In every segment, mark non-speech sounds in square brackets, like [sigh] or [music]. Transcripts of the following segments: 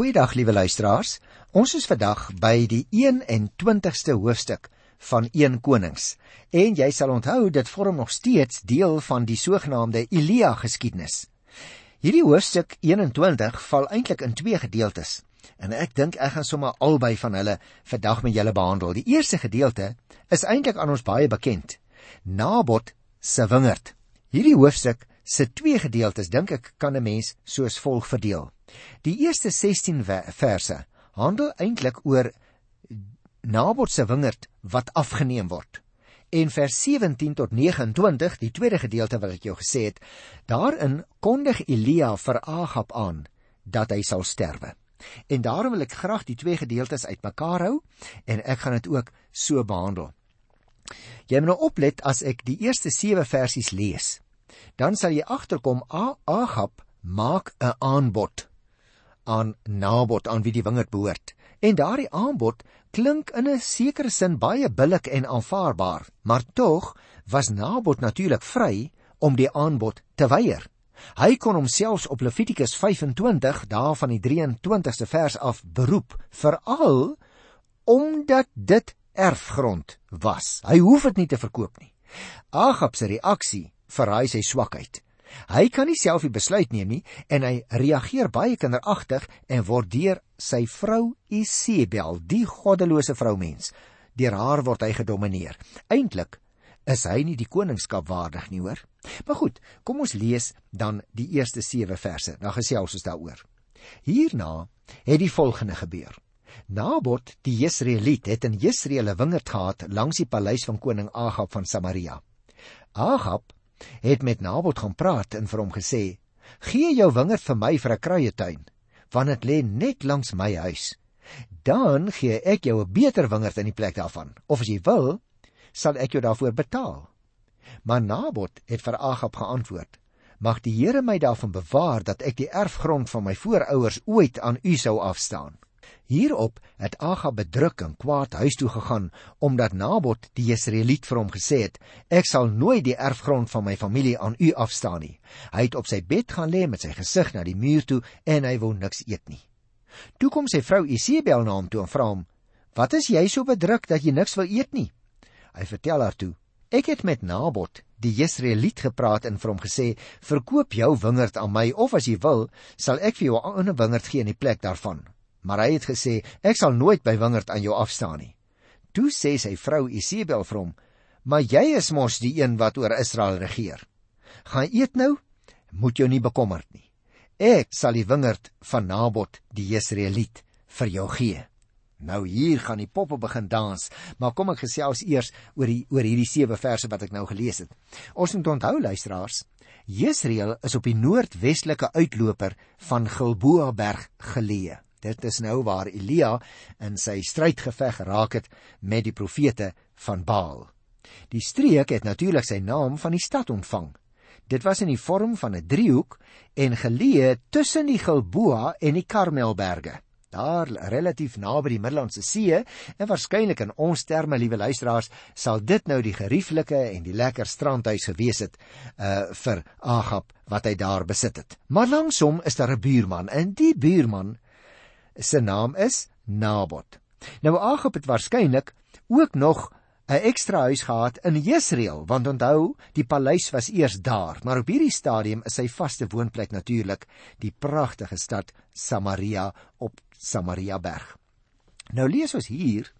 Goeiedag liewe luisteraars. Ons is vandag by die 21ste hoofstuk van 1 Konings. En jy sal onthou dit vorm nog steeds deel van die sogenaamde Elia geskiedenis. Hierdie hoofstuk 21 val eintlik in twee gedeeltes. En ek dink ek gaan sommer albei van hulle vandag met julle behandel. Die eerste gedeelte is eintlik aan ons baie bekend. Nabot se wingerd. Hierdie hoofstuk se twee gedeeltes dink ek kan 'n mens soos volg verdeel. Die eerste 16 verse handel eintlik oor Nabot se wingerd wat afgeneem word. En vers 17 tot 29, die tweede gedeelte wat ek jou gesê het, daarin kondig Elia vir Agab aan dat hy sal sterwe. En daarom wil ek graag die twee gedeeltes uitmekaar hou en ek gaan dit ook so behandel. Jy moet nou oplet as ek die eerste 7 versies lees. Dan sal jy agterkom Agab maak 'n aanbod aan Nabot aan wie die wingerd behoort. En daardie aanbod klink in 'n sekere sin baie billik en aanvaarbaar, maar tog was Nabot natuurlik vry om die aanbod te weier. Hy kon homself op Levitikus 25 daar van die 23ste vers af beroep, veral omdat dit erfgrond was. Hy hoef dit nie te verkoop nie. Agab se reaksie verraai sy swakheid. Hy kan nie self die besluit neem nie en hy reageer baie kinderagtig en word deur sy vrou Isebel, die goddelose vroumens, deur haar word hy gedomeineer. Eintlik is hy nie die koningskap waardig nie, hoor. Maar goed, kom ons lees dan die eerste 7 verse. Dan gesels ons daaroor. Hierna het die volgende gebeur. Nabot, die Jesreeliet, het in Jesreel 'n wingerd gehad langs die paleis van koning Agab van Samaria. Agab het met Nabot gaan praat en vir hom gesê: "Gee jou wingerd vir my vir 'n kruietuin, want dit lê net langs my huis. Dan gee ek jou 'n beter wingerd in die plek daarvan, of as jy wil, sal ek jou daarvoor betaal." Maar Nabot het vir Agab geantwoord: "Mag die Here my daarvan bewaar dat ek die erfgrond van my voorouers ooit aan u sou afstaan." Hierop het Agab bedruk en kwaad huis toe gegaan omdat Nabot die Jesreeliet vir hom gesê het: "Ek sal nooit die erfgrond van my familie aan u afstaan nie." Hy het op sy bed gaan lê met sy gesig na die muur toe en hy wou niks eet nie. Toe kom sy vrou Isebel na hom toe en vra hom: "Wat is jy so bedruk dat jy niks wil eet nie?" Hy vertel haar toe: "Ek het met Nabot die Jesreeliet gepraat en vir hom gesê: "Verkoop jou wingerd aan my of as jy wil, sal ek vir jou 'n ander wingerd gee in die plek daarvan." Maar hy het gesê, ek sal nooit by wingerd aan jou afstaan nie. Toe sê sy vrou Isebel vir hom, maar jy is mos die een wat oor Israel regeer. Gaan eet nou, moet jou nie bekommerd nie. Ek sal die wingerd van Nabot die Jesreeliet vir jou gee. Nou hier gaan die poppe begin dans, maar kom ek gesels eers oor die oor hierdie sewe verse wat ek nou gelees het. Ons moet onthou luisteraars, Jesreel is op die noordwestelike uitloper van Gilboa berg geleë. Dit is nou waar Elia in sy strydgeveg geraak het met die profete van Baal. Die streek het natuurlik sy naam van die stad ontvang. Dit was in die vorm van 'n driehoek en geleë tussen die Gilboa en die Karmelberge. Daar relatief naby die Middellandse See en waarskynlik in ons terme, liewe luisteraars, sal dit nou die gerieflike en die lekker strandhuis gewees het uh vir Agab wat hy daar besit het. Maar langsom is daar 'n buurman en die buurman se naam is Nabot. Nou Agab het waarskynlik ook nog 'n ekstra huis gehad in Jesreel, want onthou, die paleis was eers daar, maar op hierdie stadium is sy vaste woonplek natuurlik die pragtige stad Samaria op Samaria berg. Nou lees ons hier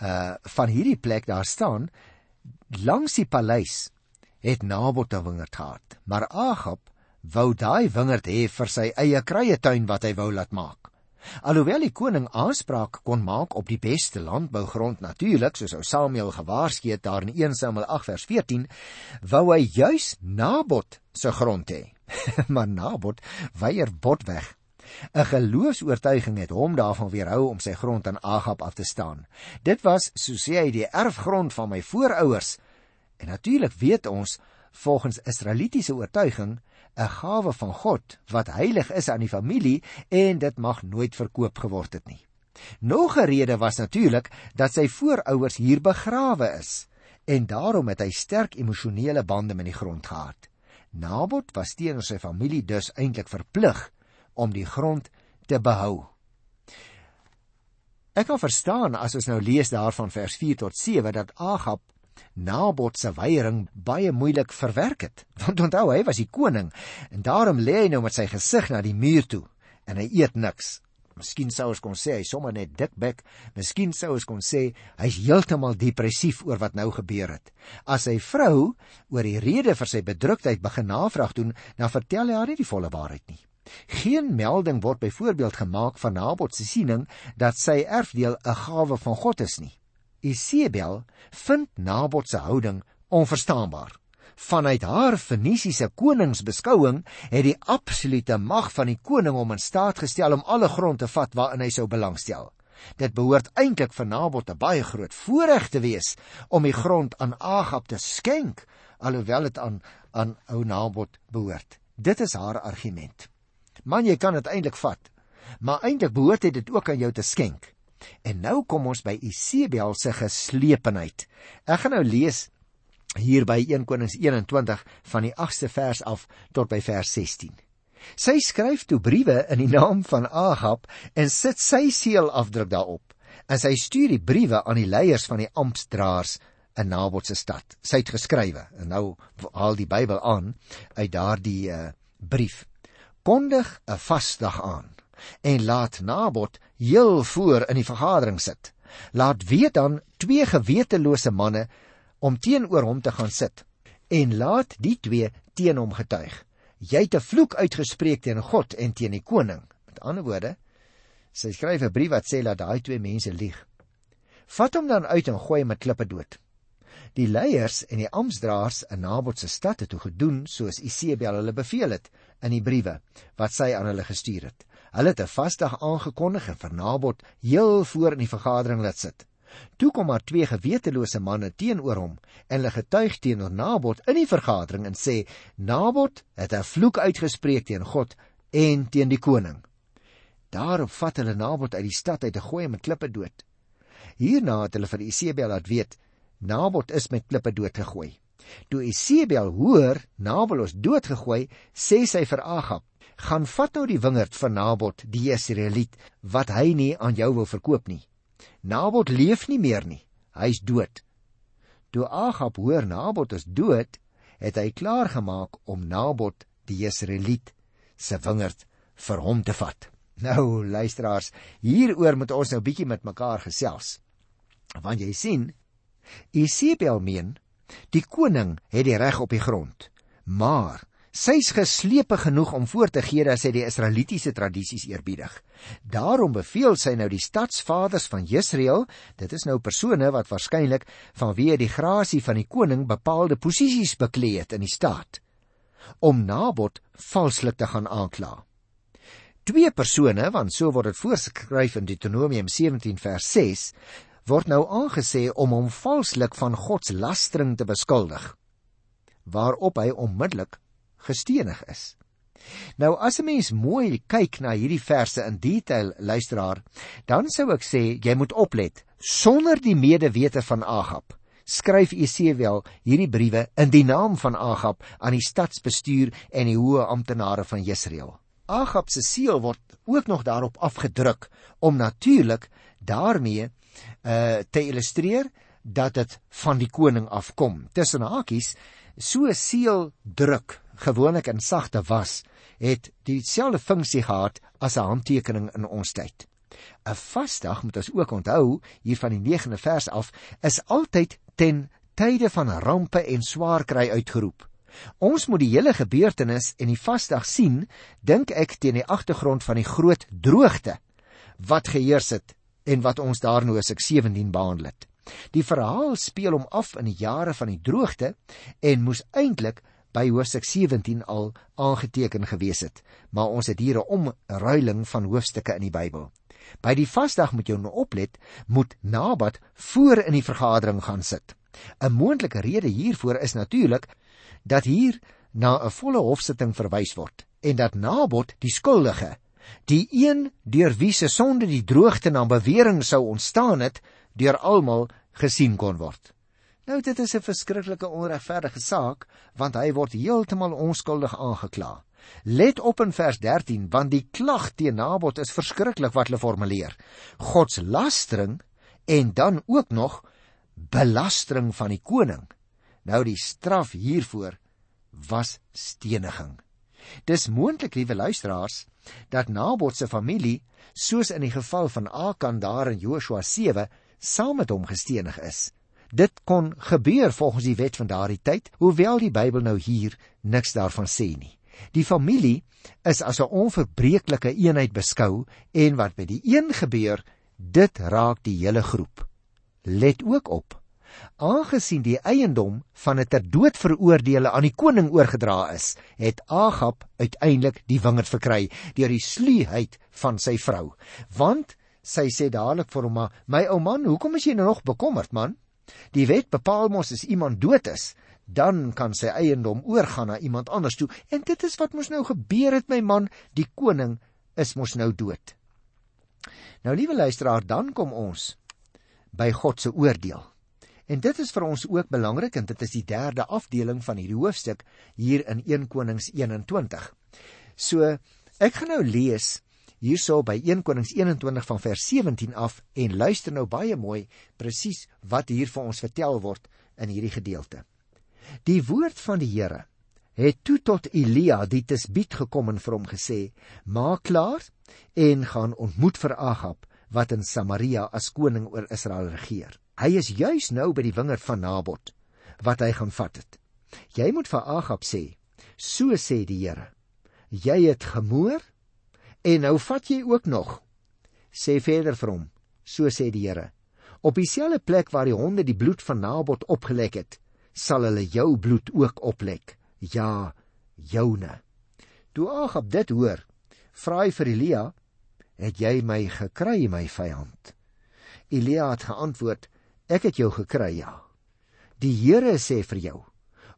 uh van hierdie plek daar staan langs die paleis het Nabot 'n wingerd gehad, maar Agab wou daai wingerd hê vir sy eie kruietuin wat hy wou laat maak. Alhoewel die koning aanspraak kon maak op die beste landbougrond natuurlik soos ou Samuel gewaarsku het daar in 1 Samuel 8 vers 14, wou hy juis Nabot se grond hê. [laughs] maar Nabot weier bot weg. 'n Geloofs-oortuiging het hom daarvan weerhou om sy grond aan Agab af te staan. Dit was, so sê hy, die erfgrond van my voorouers. En natuurlik weet ons volgens Israelitiese oortuiging 'n gawe van God wat heilig is aan die familie en dit mag nooit verkoop geword het nie. Nog 'n rede was natuurlik dat sy voorouers hier begrawe is en daarom het hy sterk emosionele bande met die grond gehad. Nabot was teenoor sy familie dus eintlik verplig om die grond te behou. Ek kan verstaan as ons nou lees daarvan vers 4 tot 7 dat Agab Nabot se weiering baie moeilik verwerk het. [laughs] Want onthou, hy was die koning en daarom lê hy nou met sy gesig na die muur toe en hy eet niks. Miskien sou ons kon sê hy sommer net dikbek. Miskien sou ons kon sê hy's heeltemal depressief oor wat nou gebeur het. As sy vrou oor die rede vir sy bedruktheid begin navraag doen, dan vertel hy haar nie die volle waarheid nie. Geen melding word byvoorbeeld gemaak van Nabot se siening dat sy erfdeel 'n gawe van God is nie. Isebel vind Nabot se houding onverstaanbaar. Vanuit haar Fenisiese koningsbeskouing het die absolute mag van die koning om in staat gestel om alle grond te vat waarin hy sou belangstel. Dit behoort eintlik vir Nabot 'n baie groot voorreg te wees om die grond aan Agab te skenk, alhoewel dit aan aan ou Nabot behoort. Dit is haar argument. Man, jy kan dit eintlik vat, maar eintlik behoort hy dit ook aan jou te skenk. En nou kom ons by Isebel se geslepenheid. Ek gaan nou lees hier by 1 Konings 21 van die 8ste vers af tot by vers 16. Sy skryf toe briewe in die naam van Agab en sit sy seelafdruk daarop. En sy stuur die briewe aan die leiers van die amptdraers in Nabot se stad. Sy het geskrywe en nou haal die Bybel aan uit daardie uh, brief. Kondig 'n vasdag aan en laat Nabot heel voor in die vergadering sit. Laat weet dan twee gewetelose manne om teenoor hom te gaan sit en laat die twee teen hom getuig. Jy het 'n vloek uitgespreek teen God en teen die koning. Met ander woorde, sy skryf 'n brief wat sê dat daai twee mense lieg. Vat hom dan uit en gooi hom met klippe dood. Die leiers en die amptdraers in Nabot se stad het toe gedoen soos Isebel hulle beveel het in die briewe wat sy aan hulle gestuur het. Hulle het 'n vasdag aangekondig en vir Nabot heel voor in die vergadering laat sit. Toe kom maar twee gewetelose manne teenoor hom en hulle getuig teenoor Nabot in die vergadering en sê Nabot het 'n vloek uitgespreek teen God en teen die koning. Daarop vat hulle Nabot uit die stad uit en gooi hom met klippe dood. Hierna het hulle vir Isebel laat weet Nabot is met klippe dood gegooi. Toe Isebel hoor Nabot is doodgegooi, sê sy vir Agab gaan vat nou die wingerd van Nabot die Jesreeliet wat hy nie aan jou wil verkoop nie. Nabot leef nie meer nie. Hy's dood. Toe Agab hoor Nabot is dood, het hy klaar gemaak om Nabot die Jesreeliet se wingerd vir hom te vat. Nou luisteraars, hieroor moet ons nou bietjie met mekaar gesels. Want jy sien, Isebel meen die koning het die reg op die grond, maar Sy's geslepe genoeg om voor te gee dat sy die Israelitiese tradisies eerbiedig. Daarom beveel sy nou die stadsvaders van Jesreel, dit is nou persone wat waarskynlik vanweë die grasie van die koning bepaalde posisies bekleed het in die staat, om Nabot valslik te gaan aankla. Twee persone, want so word dit voorgeskryf in Deuteronomium 17 vers 6, word nou aangesê om hom valslik van God se lastering te beskuldig. Waarop hy onmiddellik gestenig is. Nou as 'n mens mooi kyk na hierdie verse in detail, luisteraar, dan sou ek sê jy moet oplet sonder die medewete van Agab. Skryf Esewel hierdie briewe in die naam van Agab aan die stadsbestuur en die hoë amptenare van Jesreel. Agab se seël word ook nog daarop afgedruk om natuurlik daarmee uh te illustreer dat dit van die koning afkom. Tussen hakies so seël druk gewoonlik in sagte was, het dieselfde funksie gehad as 'n handtekening in ons tyd. 'n Vasdag moet ons ook onthou hier van die 9de vers af is altyd ten tye van rampe en swaar kry uitgeroep. Ons moet die hele gebeurtenis en die vasdag sien, dink ek teen die agtergrond van die groot droogte wat geheers het en wat ons daar as ek 17 behandel het. Die verhaal speel hom af in die jare van die droogte en moes eintlik by hoofstuk 17 al aangeteken gewees het, maar ons het hier 'n omruiling van hoofstukke in die Bybel. By die vasdag moet jy nou oplet, moet Nabat voor in die vergadering gaan sit. 'n Moontlike rede hiervoor is natuurlik dat hier na 'n volle hofsitting verwys word en dat Nabot die skuldige, die een deur wie se sonde die droogte na bewering sou ontstaan het, deur almal gesien kon word. Nou dit is 'n verskriklike onregverdige saak want hy word heeltemal onskuldig aangekla. Let op in vers 13 want die klag teen Nabot is verskriklik wat hulle formuleer. God se lastering en dan ook nog belastering van die koning. Nou die straf hiervoor was steniging. Dis moontlik, liewe luisteraars, dat Nabot se familie, soos in die geval van Akan daar in Joshua 7, saam met hom gestenig is. Dit kon gebeur volgens die wet van daardie tyd, hoewel die Bybel nou hier niks daarvan sê nie. Die familie is as 'n onverbreeklike eenheid beskou en wat by die een gebeur, dit raak die hele groep. Let ook op. Aangesien die eiendom van 'n ter dood veroordeelde aan die koning oorgedra is, het Agab uiteindelik die wingerd verkry deur die sluheid van sy vrou. Want sy sê dadelik vir hom: "My ou man, hoekom is jy nou nog bekommerd, man? Die wet bepaal mos as iemand dood is, dan kan sy eiendom oorgaan na iemand anders toe. En dit is wat mos nou gebeur het my man, die koning is mos nou dood. Nou liewe luisteraar, dan kom ons by God se oordeel. En dit is vir ons ook belangrik en dit is die derde afdeling van hierdie hoofstuk hier in 1 Konings 21. So, ek gaan nou lees hierso by 1 Konings 21 van vers 17 af en luister nou baie mooi presies wat hier vir ons vertel word in hierdie gedeelte. Die woord van die Here het toe tot Elia die Tisbiet gekom en vir hom gesê: "Maak klaar en gaan ontmoet vir Agab wat in Samaria as koning oor Israel regeer. Hy is juis nou by die wingerd van Nabot wat hy gaan vat het. Jy moet vir Agab sê: So sê die Here: Jy het gemoor en nou vat jy ook nog. Sê verder vir hom: So sê die Here: Op dieselfde plek waar die honde die bloed van Nabot opgelek het, sal hulle jou bloed ook oplek. Ja, joune. Toe Agab dit hoor, vra hy vir Elia: "Het jy my gekry, my vyand?" Elia het geantwoord: "Ek het jou gekry, ja. Die Here sê vir jou: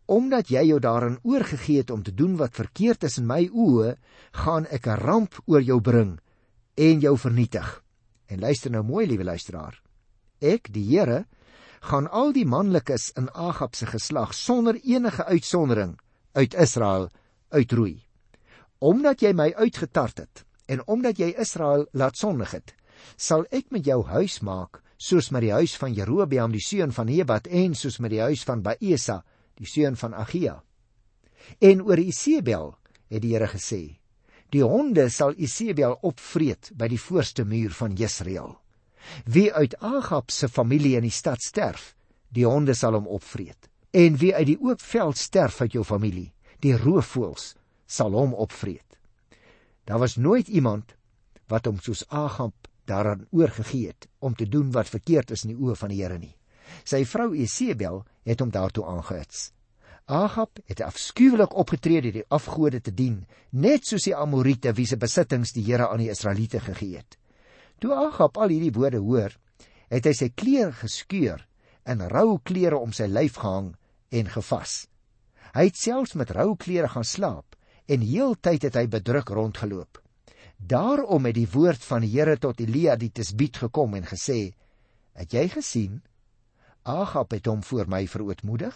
Omdat jy jou daarin oorgegee het om te doen wat verkeerd is in my oë, gaan ek 'n ramp oor jou bring en jou vernietig." En luister nou mooi, liewe luisteraar. Ek, die Here, gaan al die manlikes in Agab se geslag sonder enige uitsondering uit Israel uitroei. Omdat jy my uitgetart het en omdat jy Israel laat sondig het, sal ek met jou huis maak soos met die huis van Jerobeam die seun van Nebat en soos met die huis van Baesa die seun van Agia. En oor Isebel het die Here gesê: Die honde sal Isebel opvreet by die voorste muur van Jesreel. Wie uit Agab se familie in die stad sterf, die honde sal hom opvreet. En wie uit die oop veld sterf uit jou familie, die roofvoëls sal hom opvreet. Daar was nooit iemand wat hom soos Agab daaraan oorgegee het om te doen wat verkeerd is in die oë van die Here nie. Sy vrou Esebel het hom daartoe aangehits. Agab het afskuwelik opgetree deur die afgode te dien, net soos die Amorite wie se besittings die Here aan die Israeliete gegee het. Toe Agab al hierdie woorde hoor, het hy sy klere geskeur en rou klere om sy lyf gehang en gevas. Hy het selfs met rou klere gaan slaap en heeltyd het hy bedruk rondgeloop. Daarom het die woord van die Here tot Elia die Tisbiet gekom en gesê: "Het jy gesien? Agab het hom voor my verootmoedig.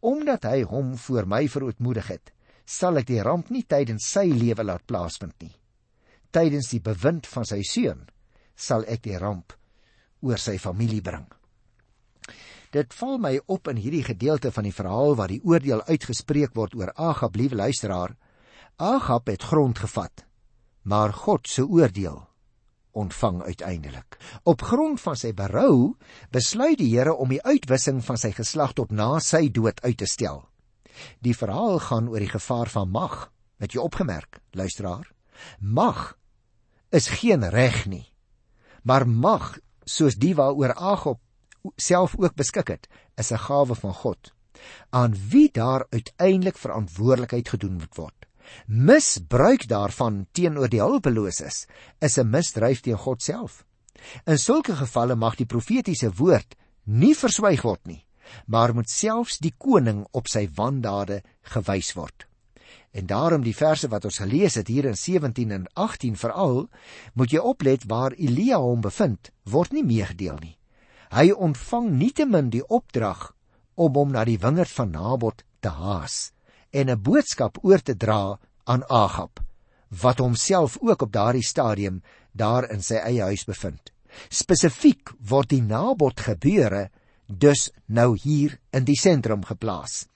Omdat hy hom voor my verootmoedig het, sal ek die ramp nie tydens sy lewe laat plaasvind nie." tydens die bewind van sy seun sal ek die ramp oor sy familie bring. Dit val my op in hierdie gedeelte van die verhaal waar die oordeel uitgespreek word oor Agab, liewe luisteraar. Agab het grond gevat, maar God se oordeel ontvang uiteindelik. Op grond van sy berou besluit die Here om die uitwissing van sy geslag tot na sy dood uit te stel. Die verhaal gaan oor die gevaar van mag. Het jy opgemerk, luisteraar? Mag is geen reg nie. Maar mag, soos die waaroor Agop self ook beskik het, is 'n gawe van God aan wie daar uiteindelik verantwoordelikheid gedoen moet word. Misbruik daarvan teenoor die hulpeloses is 'n misdryf teen God self. In sulke gevalle mag die profetiese woord nie verswyg word nie, maar moet selfs die koning op sy wandade gewys word. En daarom die verse wat ons gelees het hier in 17 en 18 veral, moet jy oplet waar Elia hom bevind, word nie meegedeel nie. Hy ontvang nietemin die opdrag om hom na die wingerd van Nabot te haas en 'n boodskap oor te dra aan Agab wat homself ook op daardie stadium daar in sy eie huis bevind. Spesifiek word die Nabot gebeure dus nou hier in die sentrum geplaas.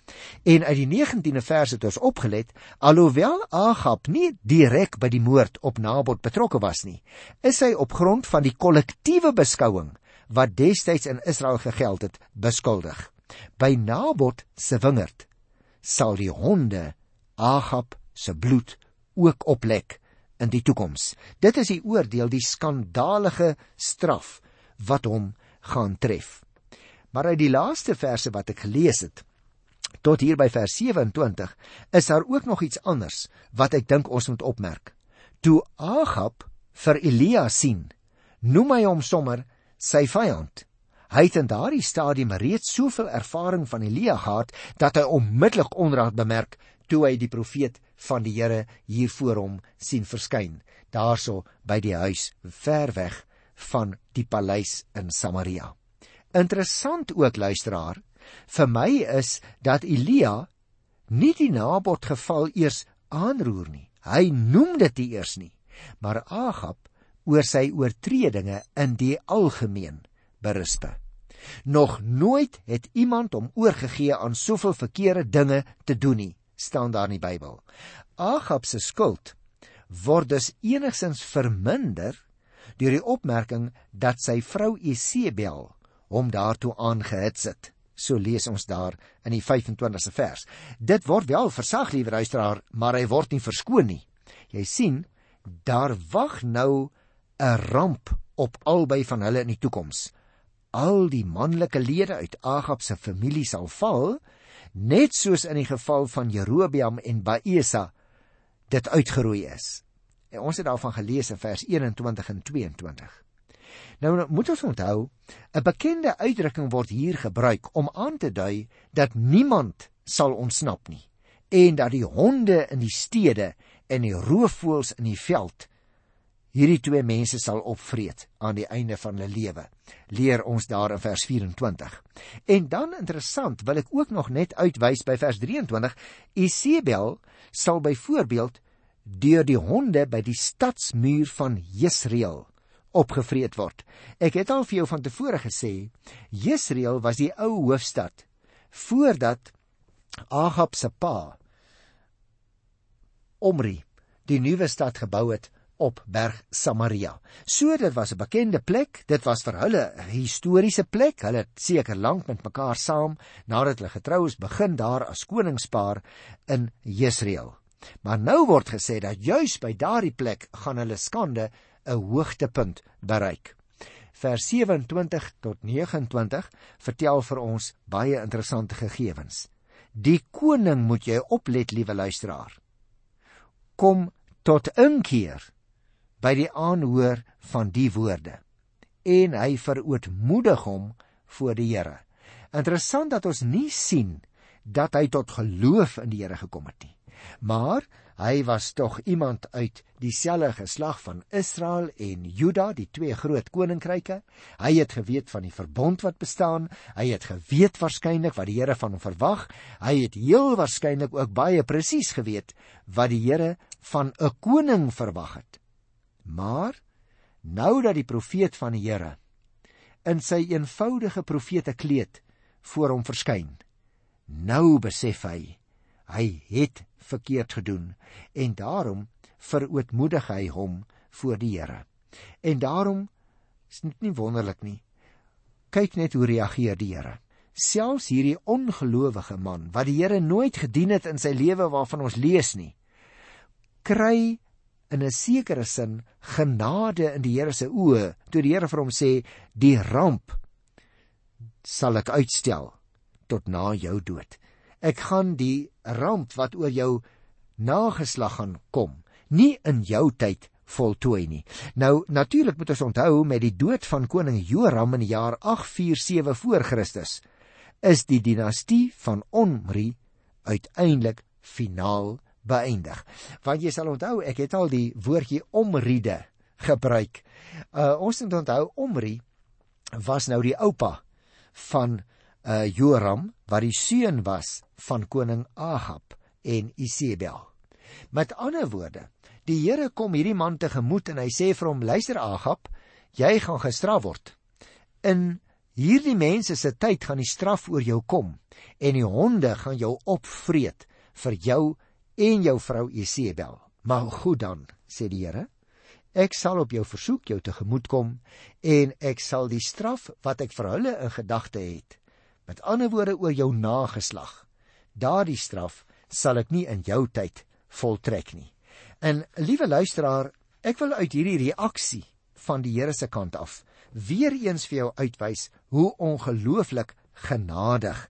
En uit die 19de vers het ons opgelet, alhoewel Agab nie direk by die moord op Nabot betrokke was nie, is hy op grond van die kollektiewe beskouing wat destyds in Israel gegeld het, beskuldig. By Nabot se wingerd sal die honde Agab se bloed ook oplek in die toekoms. Dit is die oordeel, die skandalige straf wat hom gaan tref. Maar uit die laaste verse wat ek gelees het tot hier by vers 27 is daar ook nog iets anders wat ek dink ons moet opmerk. Toe Agab vir Elia sien, noem hy hom sommer sy vyand. Hy het in daardie stadium reeds soveel ervaring van Elia gehad dat hy onmiddellik onraad bemerk toe hy die profeet van die Here hier voor hom sien verskyn, daarso by die huis ver weg van die paleis in Samaria. Interessant ook luisteraar, vir my is dat Elia nie die Nabot geval eers aanroer nie. Hy noem dit nie eers nie, maar Agab oor sy oortredinge in die algemeen berispe. Nog nooit het iemand hom oorgegee aan soveel verkeerde dinge te doen nie, staan daar in die Bybel. Agab se skuld word dus enigsins verminder deur die opmerking dat sy vrou Isebel hom daartoe aangehits het. So lees ons daar in die 25ste vers. Dit word wel versag, liewe luisteraar, maar hy word nie verskoon nie. Jy sien, daar wag nou 'n ramp op albei van hulle in die toekoms al die manlike lede uit Agab se familie sal val, net soos in die geval van Jerobeam en Baesa dit uitgeroei is. En ons het daarvan gelees in vers 21 en 22. Nou moet ons onthou, 'n bekende uitdrukking word hier gebruik om aan te dui dat niemand sal ontsnap nie en dat die honde in die stede en die roofvoëls in die veld hierdie twee mense sal opvreet aan die einde van hulle lewe. Leer ons daar in vers 24. En dan interessant, wil ek ook nog net uitwys by vers 23, Isebel sal byvoorbeeld deur die honde by die stadsmuur van Jesreel opgevreet word. Ek het al vir jou van tevore gesê, Jesreel was die ou hoofstad voordat Ahab se pa Omri die nuwe stad gebou het op berg Samaria. So dit was 'n bekende plek, dit was vir hulle 'n historiese plek. Hulle het seker lank met mekaar saam nadat hulle getrou is begin daar as koningspaar in Jesreel. Maar nou word gesê dat juis by daardie plek gaan hulle skande 'n hoogtepunt bereik. Vers 27 tot 29 vertel vir ons baie interessante gegevens. Die koning moet jy oplet, liewe luisteraar. Kom tot inkeer by die aanhoor van die woorde en hy verootmoedig hom voor die Here. Interessant dat ons nie sien dat hy tot geloof in die Here gekom het nie. Maar hy was tog iemand uit dieselfde geslag van Israel en Juda, die twee groot koninkryke. Hy het geweet van die verbond wat bestaan. Hy het geweet waarskynlik wat die Here van hom verwag. Hy het heel waarskynlik ook baie presies geweet wat die Here van 'n koning verwag het. Maar nou dat die profeet van die Here in sy eenvoudige profete kleed voor hom verskyn, nou besef hy hy het verkeerd gedoen en daarom verootmoedig hy hom voor die Here. En daarom is dit nie wonderlik nie. Kyk net hoe reageer die Here. Selfs hierdie ongelowige man wat die Here nooit gedien het in sy lewe waarvan ons lees nie, kry in 'n sekere sin genade in die Here se oë toe die Here vir hom sê die ramp sal ek uitstel tot na jou dood. Ek gaan die ramp wat oor jou nageslag gaan kom, nie in jou tyd voltooi nie. Nou natuurlik moet ons onthou met die dood van koning Joram in die jaar 847 voor Christus is die dinastie van Omri uiteindelik finaal beëindig. Want jy sal onthou, ek het al die woordjie omriede gebruik. Uh ons moet onthou Omri was nou die oupa van uh Joram wat die seun was van koning Ahab en Isebel. Met ander woorde, die Here kom hierdie man tegemoet en hy sê vir hom: "Luister Agab, jy gaan gestraf word. In hierdie mense se tyd gaan die straf oor jou kom en die honde gaan jou opvreet vir jou en jou vrou Jesebel. Maar goed dan, sê die Here, ek sal op jou versoek jou tegemoet kom en ek sal die straf wat ek vir hulle in gedagte het, met ander woorde oor jou nageslag, daardie straf sal ek nie in jou tyd voltrek nie. En liewe luisteraar, ek wil uit hierdie reaksie van die Here se kant af weer eens vir jou uitwys hoe ongelooflik genadig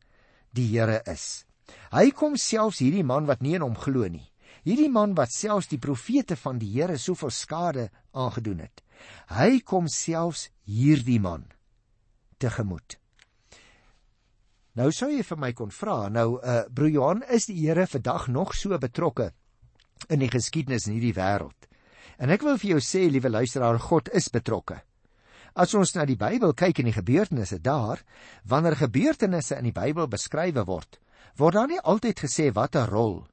die Here is. Hy kom selfs hierdie man wat nie in hom glo nie. Hierdie man wat selfs die profete van die Here soveel skade aangedoen het. Hy kom selfs hierdie man tegemoet. Nou sou jy vir my kon vra, nou uh broer Johan, is die Here vandag nog so betrokke in die geskiedenis in hierdie wêreld? En ek wil vir jou sê, liewe luisteraar, God is betrokke. As ons na die Bybel kyk en die gebeurtenisse daar, wanneer gebeurtenisse in die Bybel beskryf word, word daar nie altyd gesê watter rol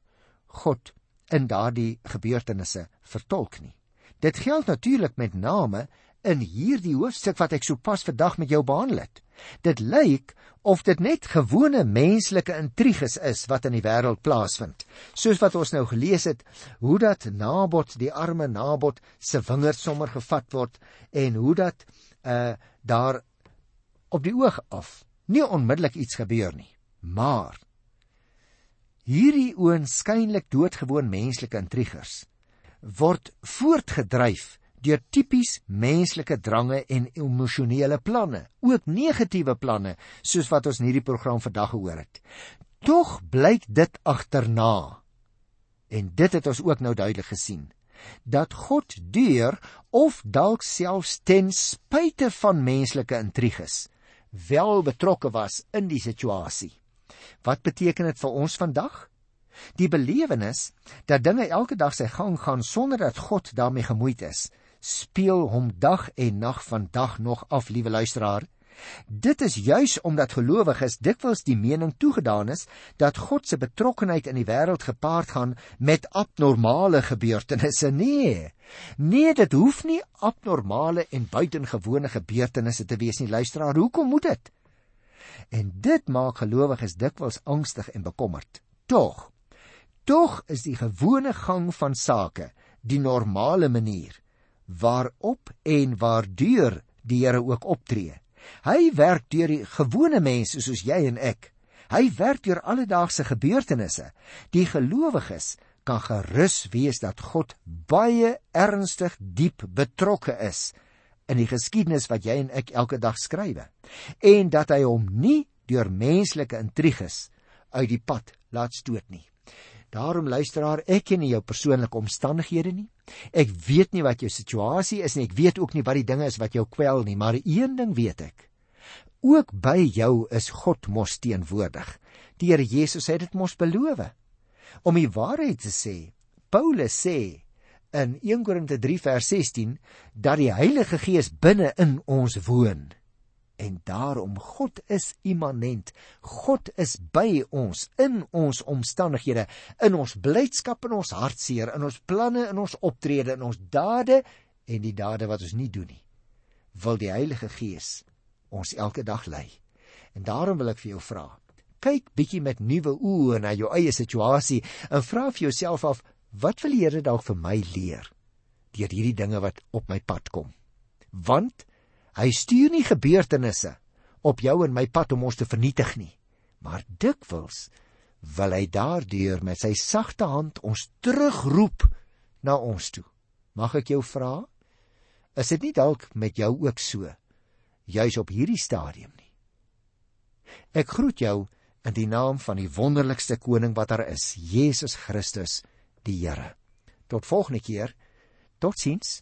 God in daardie gebeurtenisse vertolk nie. Dit geld natuurlik met name in hierdie hoofstuk wat ek sopas vandag met jou behandel het. Dit lyk of dit net gewone menslike intriges is wat in die wêreld plaasvind. Soos wat ons nou gelees het, hoe dat Nabot, die arme Nabot se wingerd sommer gevat word en hoe dat uh daar op die oog af nie onmiddellik iets gebeur nie. Maar hierdie oënskynlik doodgewoon menslike intrigers word voortgedryf deur tipies menslike drange en emosionele planne, ook negatiewe planne soos wat ons in hierdie program vandag gehoor het. Tog blyk dit agterna. En dit het ons ook nou duidelik gesien dat God deur of dalk selfs ten spyte van menslike intriges wel betrokke was in die situasie. Wat beteken dit vir ons vandag? Die belewenis dat dinge elke dag sy gang gaan sonder dat God daarmee gemoeid is, speel hom dag en nag van dag nog af, liewe luisteraar. Dit is juis omdat gelowiges dikwels die mening toegedaan is dat God se betrokkenheid in die wêreld gepaard gaan met abnormale gebeurtenisse. Nee. Nee, dit hoef nie abnormale en buitengewone gebeurtenisse te wees nie, luisteraar. Hoekom moet dit? En dit maak gelowiges dikwels angstig en bekommerd. Tog, tog is die gewone gang van sake die normale manier waarop en waardeur die Here ook optree. Hy werk deur die gewone mense soos jy en ek. Hy werk deur alledaagse gebeurtenisse. Die gelowiges kan gerus wees dat God baie ernstig diep betrokke is in die geskiedenis wat jy en ek elke dag skrywe en dat hy hom nie deur menslike intriges uit die pad laat stoot nie. Daarom luisteraar, ek ken nie jou persoonlike omstandighede nie. Ek weet nie wat jou situasie is nie. Ek weet ook nie wat die dinge is wat jou kwel nie, maar een ding weet ek. Ook by jou is God mos teenwoordig. Die Here Jesus het dit mos beloof. Om die waarheid te sê, Paulus sê in 1 Korinte 3 vers 16 dat die Heilige Gees binne in ons woon. En daarom God is immanent. God is by ons in ons omstandighede, in ons blydskap en ons hartseer, in ons planne en ons optrede, in ons dade en die dade wat ons nie doen nie. Wil die Heilige Gees ons elke dag lei. En daarom wil ek vir jou vra. Kyk bietjie met nuwe oë na jou eie situasie en vra vir jouself af, wat wil die Here dalk vir my leer deur hierdie dinge wat op my pad kom? Want Hy stuur nie gebeurtenisse op jou en my pad om ons te vernietig nie, maar dikwels wil hy daardeur met sy sagte hand ons terugroep na ons toe. Mag ek jou vra, is dit nie dalk met jou ook so juis op hierdie stadium nie? Ek groet jou in die naam van die wonderlikste koning wat daar is, Jesus Christus, die Here. Tot volgende keer. Totsiens.